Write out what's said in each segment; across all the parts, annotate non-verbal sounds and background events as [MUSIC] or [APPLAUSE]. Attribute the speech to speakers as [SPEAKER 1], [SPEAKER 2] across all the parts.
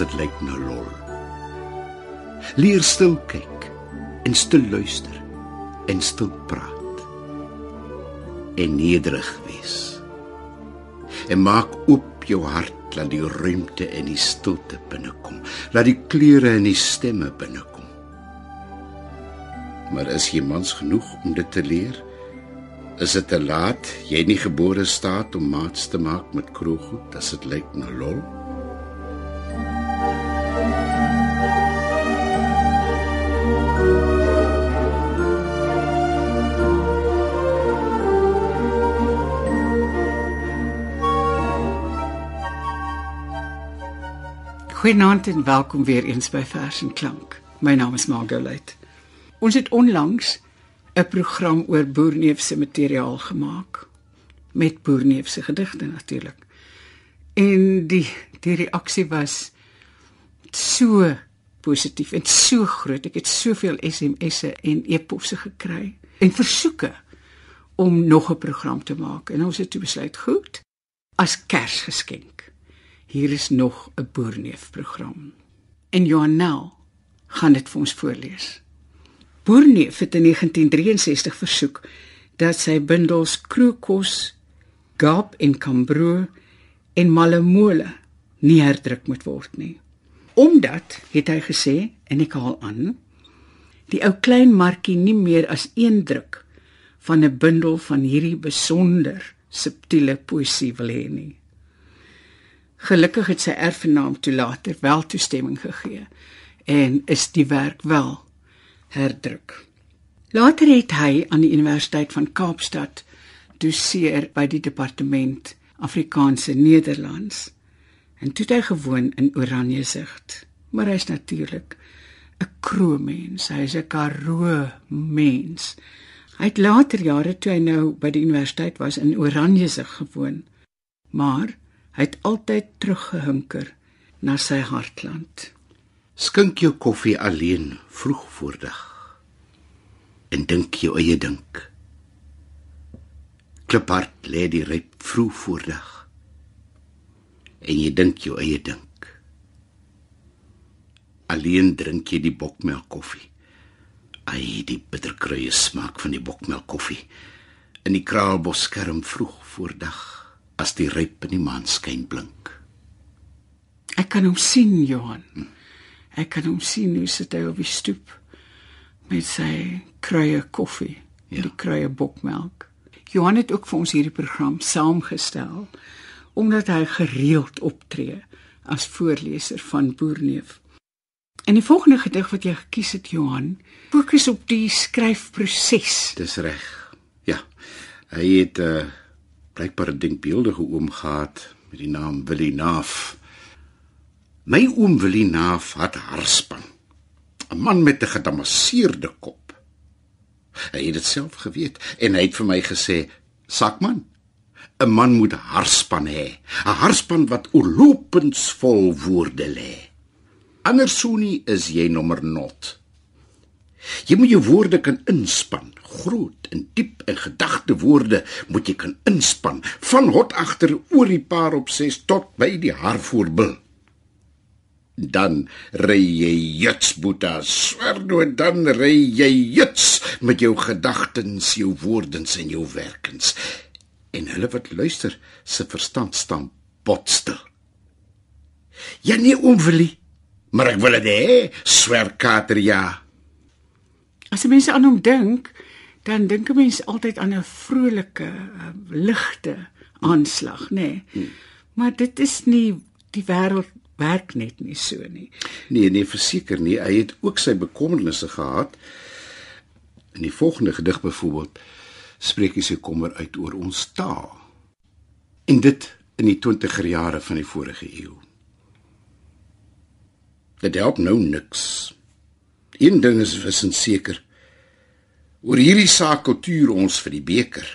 [SPEAKER 1] dit lyk na lol. Leer stil kyk en stil luister en stil praat. En nederig wees. En maak oop jou hart laat die ruimte en die stilte binnekom. Laat die kleure en die stemme binnekom. Maar is jy mans genoeg om dit te leer? Is dit te laat? Jy nie gebore staat om maats te maak met kroeggoed as dit lyk na lol?
[SPEAKER 2] Goeienaand en welkom weer eens by Vers en Klank. My naam is Margolite. Ons het onlangs 'n program oor Boerneef se materiaal gemaak met Boerneef se gedigte natuurlik. En die die reaksie was so positief en so groot. Ek het soveel SMS'e en e-posse gekry en versoeke om nog 'n program te maak. En ons het toe besluit, goed, as Kersgeskenk Hier is nog 'n boerneef program. En Johanel gaan dit vir ons voorlees. Boerneef het in 1963 versoek dat sy bundels Krookos, Gap en Cambro en Malemole nie herdruk moet word nie. Omdat, het hy gesê, en ek haal aan, die ou klein markie nie meer as een druk van 'n bundel van hierdie besonder subtiele poesie wil hê nie. Gelukkig het sy erfgenaam toe later wel toestemming gegee en is die werk wel herdruk. Later het hy aan die Universiteit van Kaapstad doseer by die departement Afrikaanse Nederlands en toe het hy gewoon in Oranjesicht. Maar hy's natuurlik 'n kroomens, hy's 'n karoo mens. Hy het later jare toe hy nou by die universiteit was in Oranjesicht gewoon. Maar Hy het altyd teruggehunker na sy hartland.
[SPEAKER 1] Skink jou koffie alleen vroeg voordag en dink jou eie dink. Kliphart lê die ryp vroeg voordag en jy dink jou eie dink. Alleen drink jy die bokmelk koffie. Ai, die bitterkruie smaak van die bokmelk koffie in die kraalbos skerm vroeg voordag as die ryp in die maanskyn blink.
[SPEAKER 2] Ek kan hom sien, Johan. Ek kan hom sien hoe sit hy op die stoep met sy kruie koffie ja. die kruie bokmelk. Johan het ook vir ons hierdie program saamgestel omdat hy gereeld optree as voorleser van Boerneef. En die volgende gedig wat jy gekies het, Johan, fokus op die skryfproses.
[SPEAKER 1] Dis reg. Ja. Hy het 'n uh, eh, blykbaar 'n denkbeeldige oom gehad met die naam Willie Naaf. My oom Willie Naaf het harspan. 'n Man met 'n gedamasseerde kop. Hy het dit self geweet en hy het vir my gesê: "Sakman, 'n man moet harspan hê, 'n harspan wat oorlopends vol woorde lê. Andersonie is jy nommer 0." Jy moet jou woorde kan inspan, groot en diep en gedagte woorde moet jy kan inspan van hot agter oor die paar op 6 tot by die haar voorbil. Dan ry jy jits boeta, swerdo dan ry jy jits met jou gedagtens, jou woordens en jou werkens. En hulle wat luister, se verstand staan botstel. Ja nee oom Willie, maar ek wil dit hê, swer kater ja.
[SPEAKER 2] As mense aan hom dink, dan dink 'n mens altyd aan 'n vrolike, uh, ligte aanslag, nê. Nee. Hmm. Maar dit is nie die wêreld werk net nie so nie.
[SPEAKER 1] Nee, nee, verseker nie. Hy het ook sy bekommernisse gehad. In die volgende gedig byvoorbeeld spreek hy sy kommer uit oor ons taal. En dit in die 20er jare van die vorige eeu. Dit help nou niks. Een ding is wissend seker. Oor hierdie saak kultuur ons vir die beker.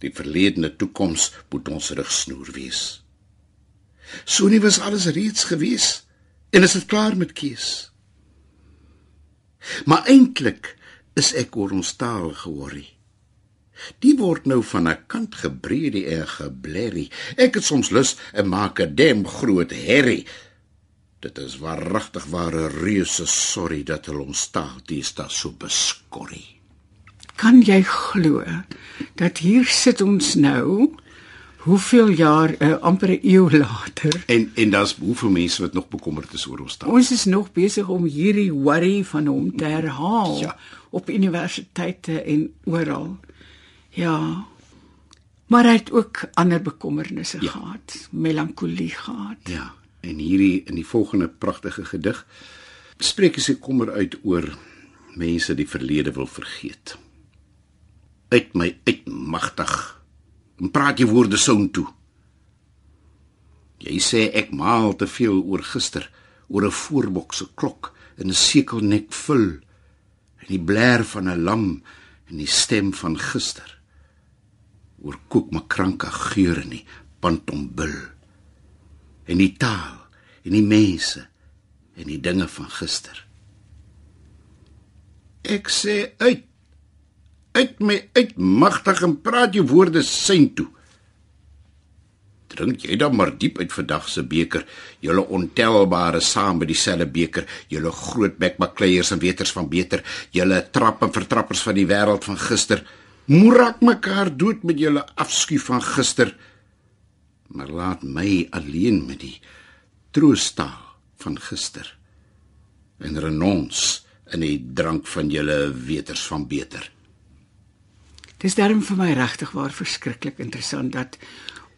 [SPEAKER 1] Die verledene toekoms moet ons rigsnoer wees. So nie was alles reeds gewees en is dit klaar met keus. Maar eintlik is ek oor ons taal geworry. Die word nou van 'n kant gebreed en geblerrie. Ek het soms lus en maak 'n dem groot herrie. Dit is waaragtig ware reuse sorry dat hulle ons taal dis da so beskorrie.
[SPEAKER 2] Kan jy glo dat hier sit ons nou hoeveel jaar uh, amper 'n eeu later
[SPEAKER 1] En en daar's hoeveel mense wat nog bekommerd is oor ons taal.
[SPEAKER 2] ons is nog besig om hierdie worry van hom te herhaal
[SPEAKER 1] Ja.
[SPEAKER 2] op universiteite en oral. Ja. Maar hy het ook ander bekommernisse ja. gehad, melankolie gehad.
[SPEAKER 1] Ja, en hierdie in die volgende pragtige gedig spreek hy sy kommer uit oor mense die verlede wil vergeet. Uit my uitmagtig. En praat jy woorde soun toe. Jy sê ek maal te veel oor gister, oor 'n voorbokse klok en 'n sekelnek vul en die blaar van 'n lam en die stem van gister. Oor koekmakranke geure nie, pantombil en die taal en die mense en die dinge van gister. Ek sê uit uit my uitmagtig en praat jou woorde syn toe. Drink jy dan maar diep uit vandag se beker, julle ontelbare saam by dieselfde beker, julle groot bekbakleiers en weters van beter, julle trap en vertrappers van die wêreld van gister. Moerak mekaar dood met julle afskuw van gister. Maar laat my alleen met die troostaal van gister en renons in die drank van julle weters van beter.
[SPEAKER 2] Dis daarom vir my regtig waar verskriklik interessant dat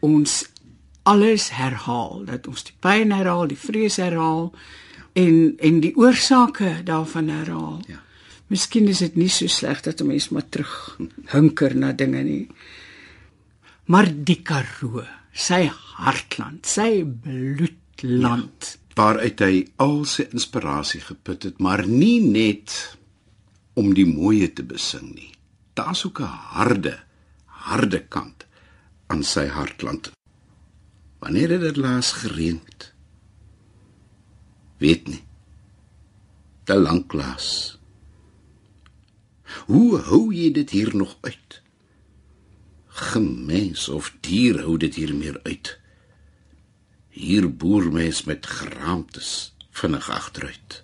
[SPEAKER 2] ons alles herhaal, dat ons die pyn herhaal, die vrees herhaal en en die oorsake daarvan herhaal.
[SPEAKER 1] Ja.
[SPEAKER 2] Miskien is dit nie so sleg dat 'n mens maar terug hunker na dinge nie. Maar die Karoo, sy hartland, sy bloedland.
[SPEAKER 1] waaruit hy al sy inspirasie geput het, maar nie net om die mooie te besing nie. Daar's ook 'n harde, harde kant aan sy hartland. Wanneer het dit laas gereën? Weet nie. Te lank laas. Hoe hou jy dit hier nog uit? Gemens of dier hou dit hier meer uit. Hier boer mens met geraamtes vinnig agteruit.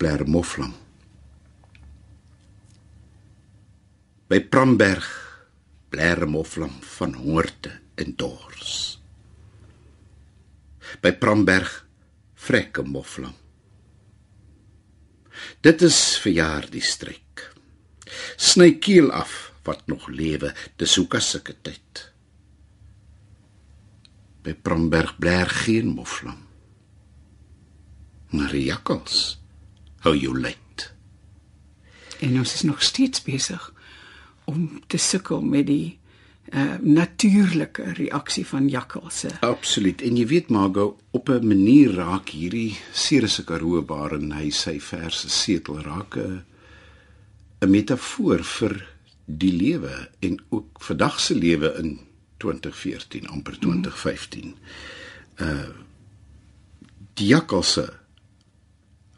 [SPEAKER 1] Moflam. By Pramberg Blair Moflam van hongerte en dors. By Pramberg Frekke Moflam. Dit is verjaar die stryk. Sny keel af wat nog lewe, dis hoe kasse tyd. By Pramberg Blair geen Moflam. Maar jakkals hou jou lyd.
[SPEAKER 2] En ons is nog steeds besig om te sukkel met die uh, natuurlike reaksie van jakkalse.
[SPEAKER 1] Absoluut. En jy weet Margo, op 'n manier raak hierdie Ceres Karoo waarin hy sy verse setel raak 'n 'n metafoor vir die lewe en ook vandag se lewe in 2014 amper 2015. Mm. Uh die jakkalse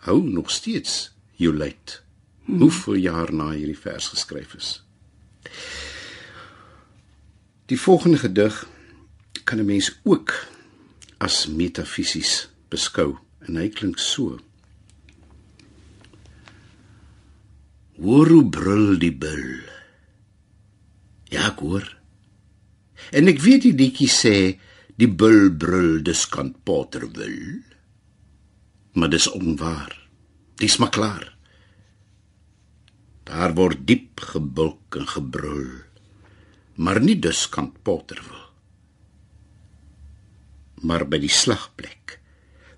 [SPEAKER 1] hou nog steeds jou lyd. Hmm. Hoeveel jaar na hierdie vers geskryf is. Die volgende gedig kan 'n mens ook as metafisies beskou en hy klink so. Hoor hoe brul die bil. Ja, ek hoor. En ek weet die liedjie sê die bil brul dis kan Potter wil maar dis onwaar. Dis maar klaar. Daar word diep gebulk en gebrul, maar nie dus kan Potter wil. Maar by die slagplek,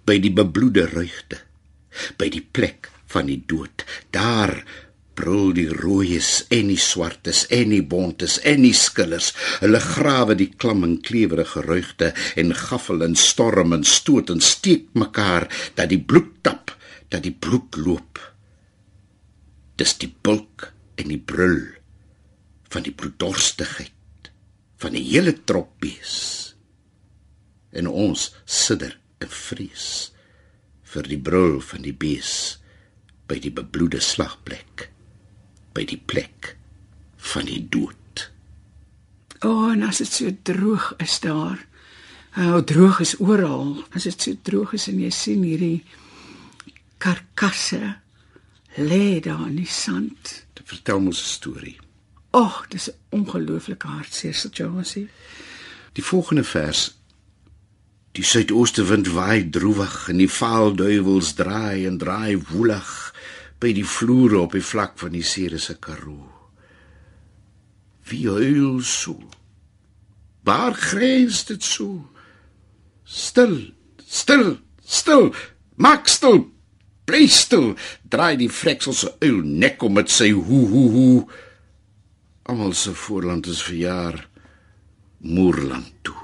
[SPEAKER 1] by die bebloede ruigte, by die plek van die dood, daar brul die rooies en die swartes en die bontes en die skillers hulle grawe die klam en klewerige ruigte en gaffel en storm en stoot en steek mekaar dat die bloed tap dat die bloed loop. Dis die bulk en die brul van die bloeddorstigheid van die hele trop bees. En ons sidder en vrees vir die brul van die bees by die bebloede slagplek by die plek van die dood.
[SPEAKER 2] O, oh, en as dit so droog is daar. Hoe oh, droog is oral. As dit so droog is en jy sien hierdie karkasse lê daar in die sand.
[SPEAKER 1] Dit vertel mos 'n storie.
[SPEAKER 2] Ag, oh, dis 'n ongelooflike hartseer situasie.
[SPEAKER 1] Die volgende vers Die suidooste wind waai droewig en die vaal duiwels draai en draai woelig by die vloere op die vlak van die Ceres Karoo. Wie huil so? Waar grens dit so? Stil, stil, stil. Maak stil. Bly stil. Draai die freksel se uil nek om met sy hoe hoe hoe. Almal se voorland is verjaar. Moerland toe.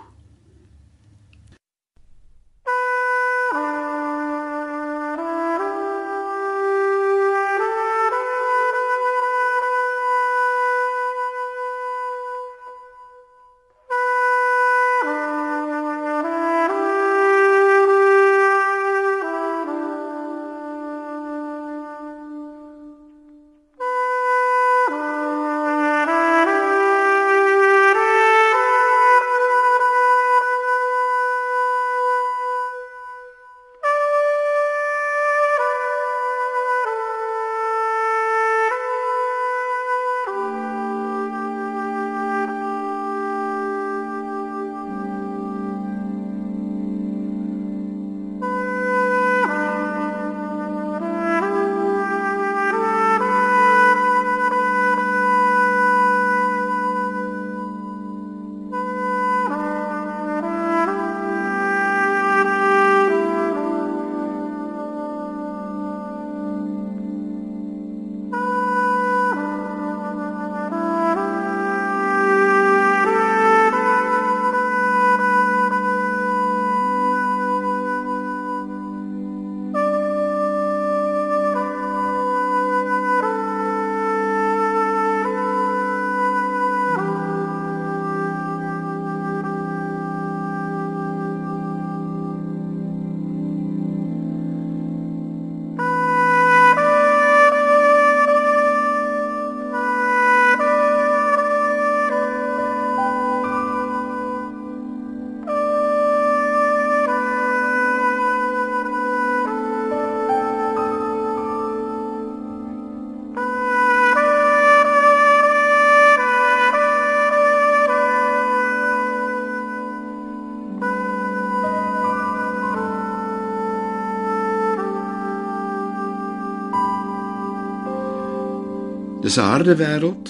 [SPEAKER 1] Dis 'n harde wêreld,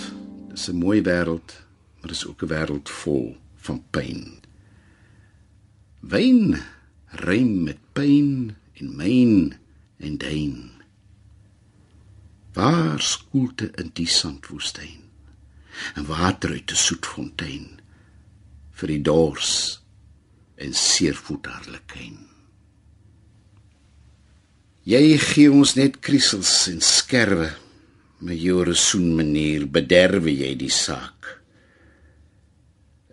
[SPEAKER 1] dis 'n mooi wêreld, maar dis ook 'n wêreld vol van pyn. Wyn rym met pyn en myn en dein. Waar skoelte in die sandwoestyn? En water uit 'n soet fontein vir die dors en seervoetarlikyn. Jy gee ons net krisels en skerwe. Met jou resoen manier bederwe jy die saak.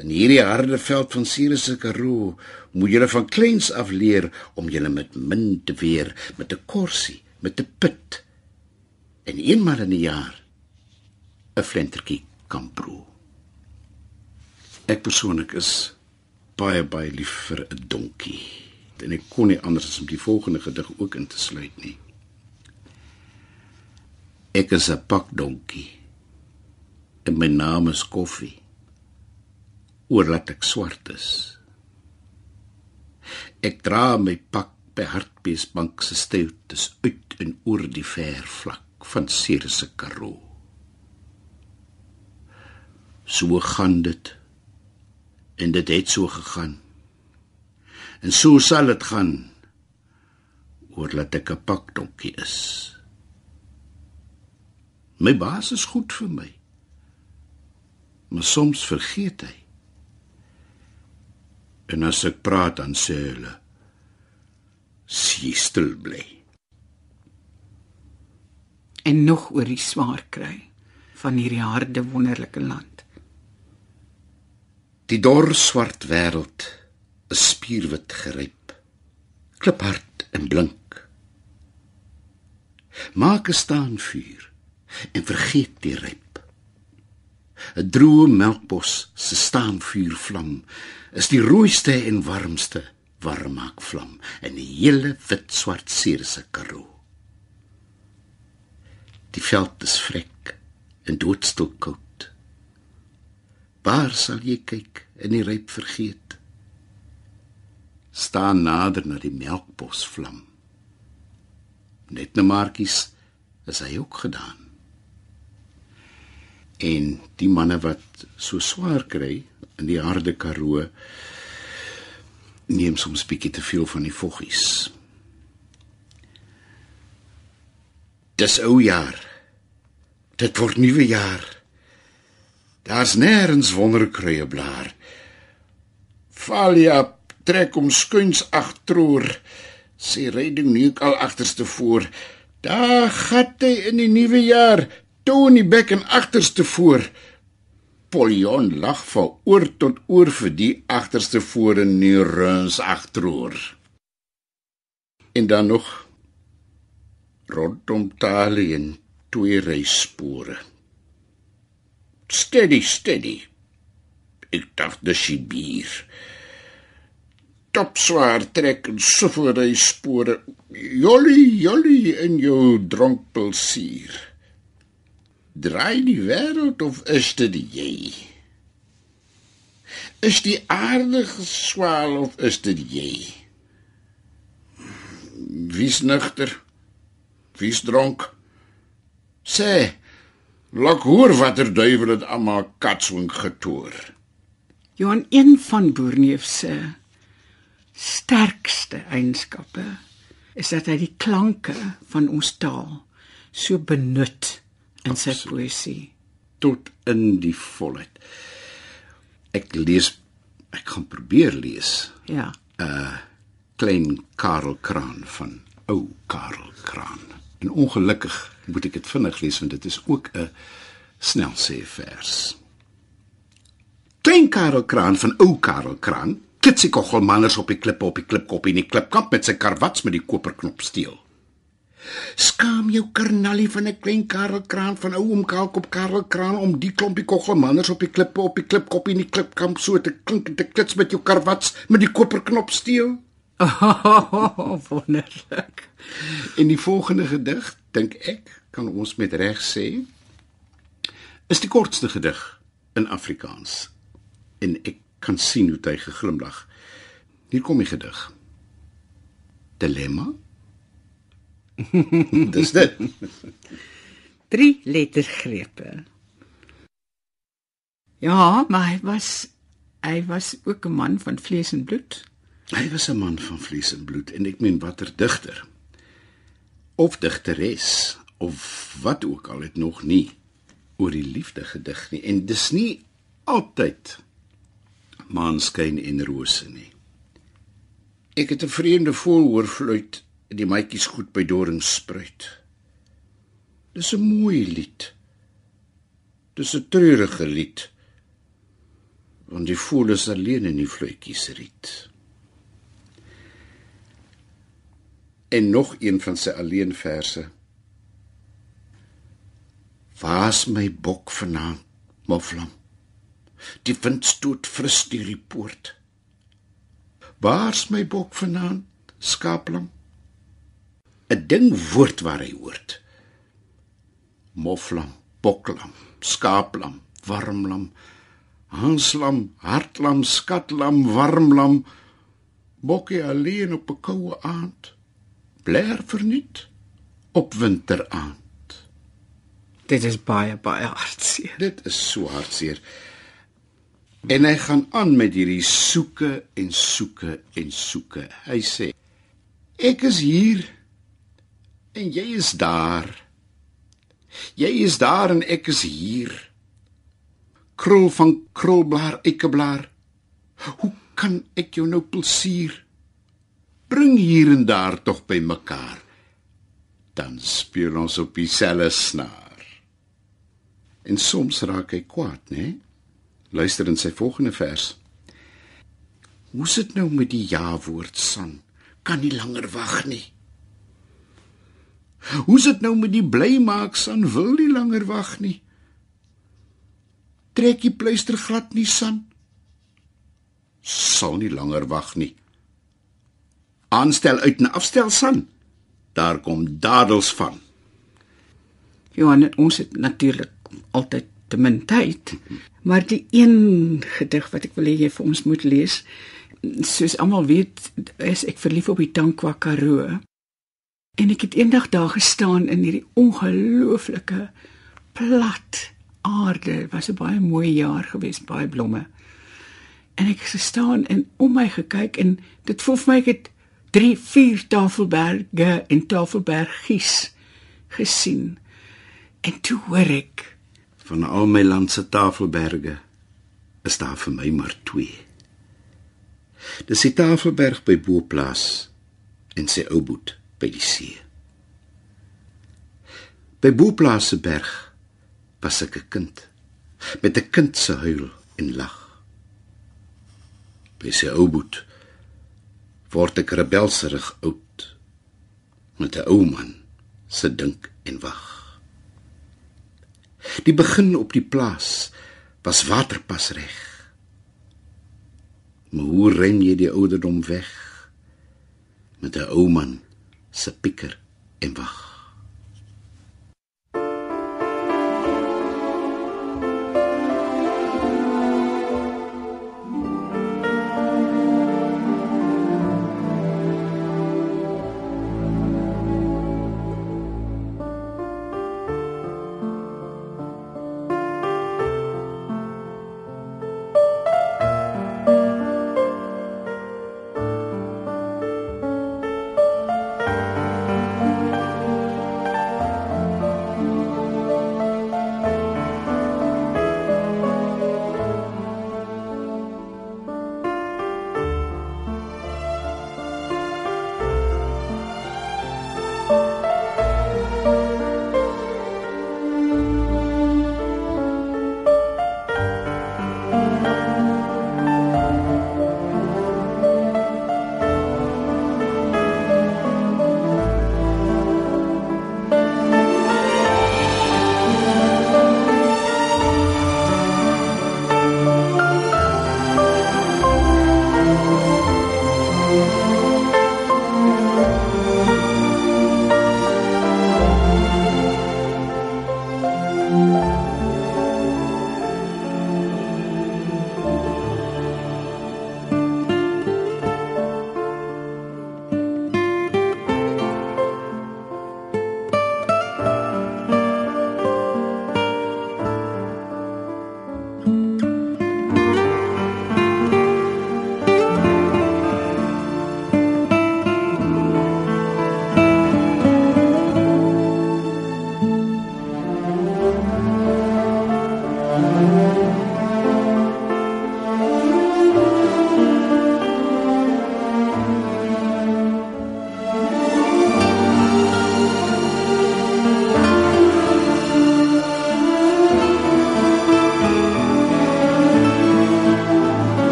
[SPEAKER 1] In hierdie harde veld van Sirius Karoo moet jy van kleins af leer om jy met min te weer met 'n korsie, met 'n pit en eenmal in 'n jaar 'n flentertjie kan proe. Ek persoonlik is baie baie lief vir 'n donkie. En ek kon nie anders as om die volgende gedig ook in te sluit nie. Ek is 'n pakdonkie. En my naam is Koffie. Oorlaat ek swart is. Ek dra my pak by Hartbeesbank se steutes uit en oor die ver vlak van Sirius Karoo. So gaan dit en dit het so gegaan. En so sal dit gaan oor laat ek 'n pakdonkie is. My baas is goed vir my. Maar soms vergeet hy. En as ek praat dan sê hulle: "Sie stil bly."
[SPEAKER 2] En nog oor die swaar kry van hierdie harde wonderlike land.
[SPEAKER 1] Die dor swart wêreld is spierwit geryp. Kliphard en blink. Maak 'n staan vuur en vergeet die ryp. 'n Droë melkbos se staan vuur vlam is die rooiste en warmste warm maak vlam in die hele wit swart seerse karoo. Die veld is vrek en doodstil koud. Waar sal jy kyk in die ryp vergeet? Staan nader na die melkbos vlam. Net na Markies is hy ook gedaan. En die manne wat so swaar kry in die harde karoo neem soms bietjie te veel van die voggies. Dis ou jaar. Dit word nuwe jaar. Daar's nêrens wonderkruie blaar. Valia trek om skuins agteroor. Sy ryding nie al agterste voor. Daar gat hy in die nuwe jaar. Tony Beck en agterste voor. Polion lag van oor tot oor vir die agterste voor en nie runs agteroor. En dan nog rondom Tali en twee reisspore. Steady, steady. Ek dacht dis die bier. Top swaar trek en soveel reisspore. Jolly, jolly in jou dronkpelsier. Draai die wêreld of is dit jy? Is die aarde geswaal of is dit jy? Wie's nugter? Wie's dronk? Sê, lok hoor watter duiwel het almal katswing getoor.
[SPEAKER 2] Johan een van Boerneef se sterkste eienskappe is dat hy die klanke van ons taal so benut in sy poësie.
[SPEAKER 1] tot in die volheid. Ek lees ek gaan probeer lees
[SPEAKER 2] Ja.
[SPEAKER 1] klein Karel Kraan van ou Karel Kraan. En ongelukkig moet ek dit vinnig lees want dit is ook 'n snelsê vers. Klein Karel Kraan van ou Karel Kraan, kitsie koggelmanners op die klippe op die klipkop en die klipkamp met sy karwats met die koperknop steel. Skaam jou karnalie van 'n klein Karel Kraan van ou oom Kaalkop Karel Kraan om die klompie koggelmanners op die klippe op die klipkop en die klipkamp so te klink en te klits met jou karwats met die koperknop steel.
[SPEAKER 2] Oh, [LAUGHS] wonderlik.
[SPEAKER 1] En die volgende gedig, dink ek, kan ons met reg sê, is die kortste gedig in Afrikaans. En ek kan sien hoe hy geglimlag. Hier kom die gedig. Dilemma? [LAUGHS] Dis dit.
[SPEAKER 2] Drie lettergrepe. Ja, maar hy was hy was ook 'n man van vlees en bloed.
[SPEAKER 1] Hy was 'n man van vlees en bloed en ek meen watter digter of digteres of wat ook al het nog nie oor die liefde gedig nie en dis nie altyd maanskyn en rose nie. Ek het 'n vreemde voel hoor fluit en die maatjies goed by doringspruit. Dis 'n mooi lied. Dis 'n treurige lied. Want die voel is alleen in die fluitjies riet. En nog een van sy alleenverse. Waar's my bok vanaand, moflam? Die wind stoot fris die poort. Waar's my bok vanaand, skaaplam? 'n Ding woord waar hy hoort. Moflam, boklam, skaaplam, warmlam, hanslam, hartlam, skatlam, warmlam. Bokkie alleen op 'n koue aand. Blaar verniet op winteraand.
[SPEAKER 2] Dit is baie baie hartseer.
[SPEAKER 1] Dit is so hartseer. En hy gaan aan met hierdie soeke en soeke en soeke. Hy sê: Ek is hier en jy is daar. Jy is daar en ek is hier. Krul van krulblaar, eikeblaar. Hoe kan ek jou nou plesier? Bring hier en daar tog by mekaar. Dan speel ons op dieselfde snaar. En soms raak hy kwaad, né? Luister in sy volgende vers. Hoe sit nou met die ja-woord san? Kan nie langer wag nie. Hoe sit nou met die bly maak san? Wil nie langer wag nie. Trek die pleister glad nie san. Sal nie langer wag nie. Aanstel uit en afstel san. Daar kom dadels van.
[SPEAKER 2] Johan, ons het natuurlik altyd te min tyd, maar die een gedig wat ek wil hê jy vir ons moet lees, soos almal weet, is ek verlief op die Tankwa Karoo. En ek het eendag daar gestaan in hierdie ongelooflike plat aarde. Dit was 'n baie mooi jaar gewees, baie blomme. En ek het gestaan en om my gekyk en dit voel vir my ek het 3, 4 Tafelberge en Tafelbergies gesien. En toe hoor ek
[SPEAKER 1] van al my land se Tafelberge is daar vir my maar 2. Dis die Tafelberg by Boplaas en sy ou boet by die see. By Boplaas se berg was ek 'n kind met 'n kind se huil en lag. By sy ou boet word ek rebelserig oud met 'n ou man se dink en wag. Die begin op die plaas was waterpas reg. Maar hoe ren jy die ouderdom weg met 'n ou man se pieker en wag?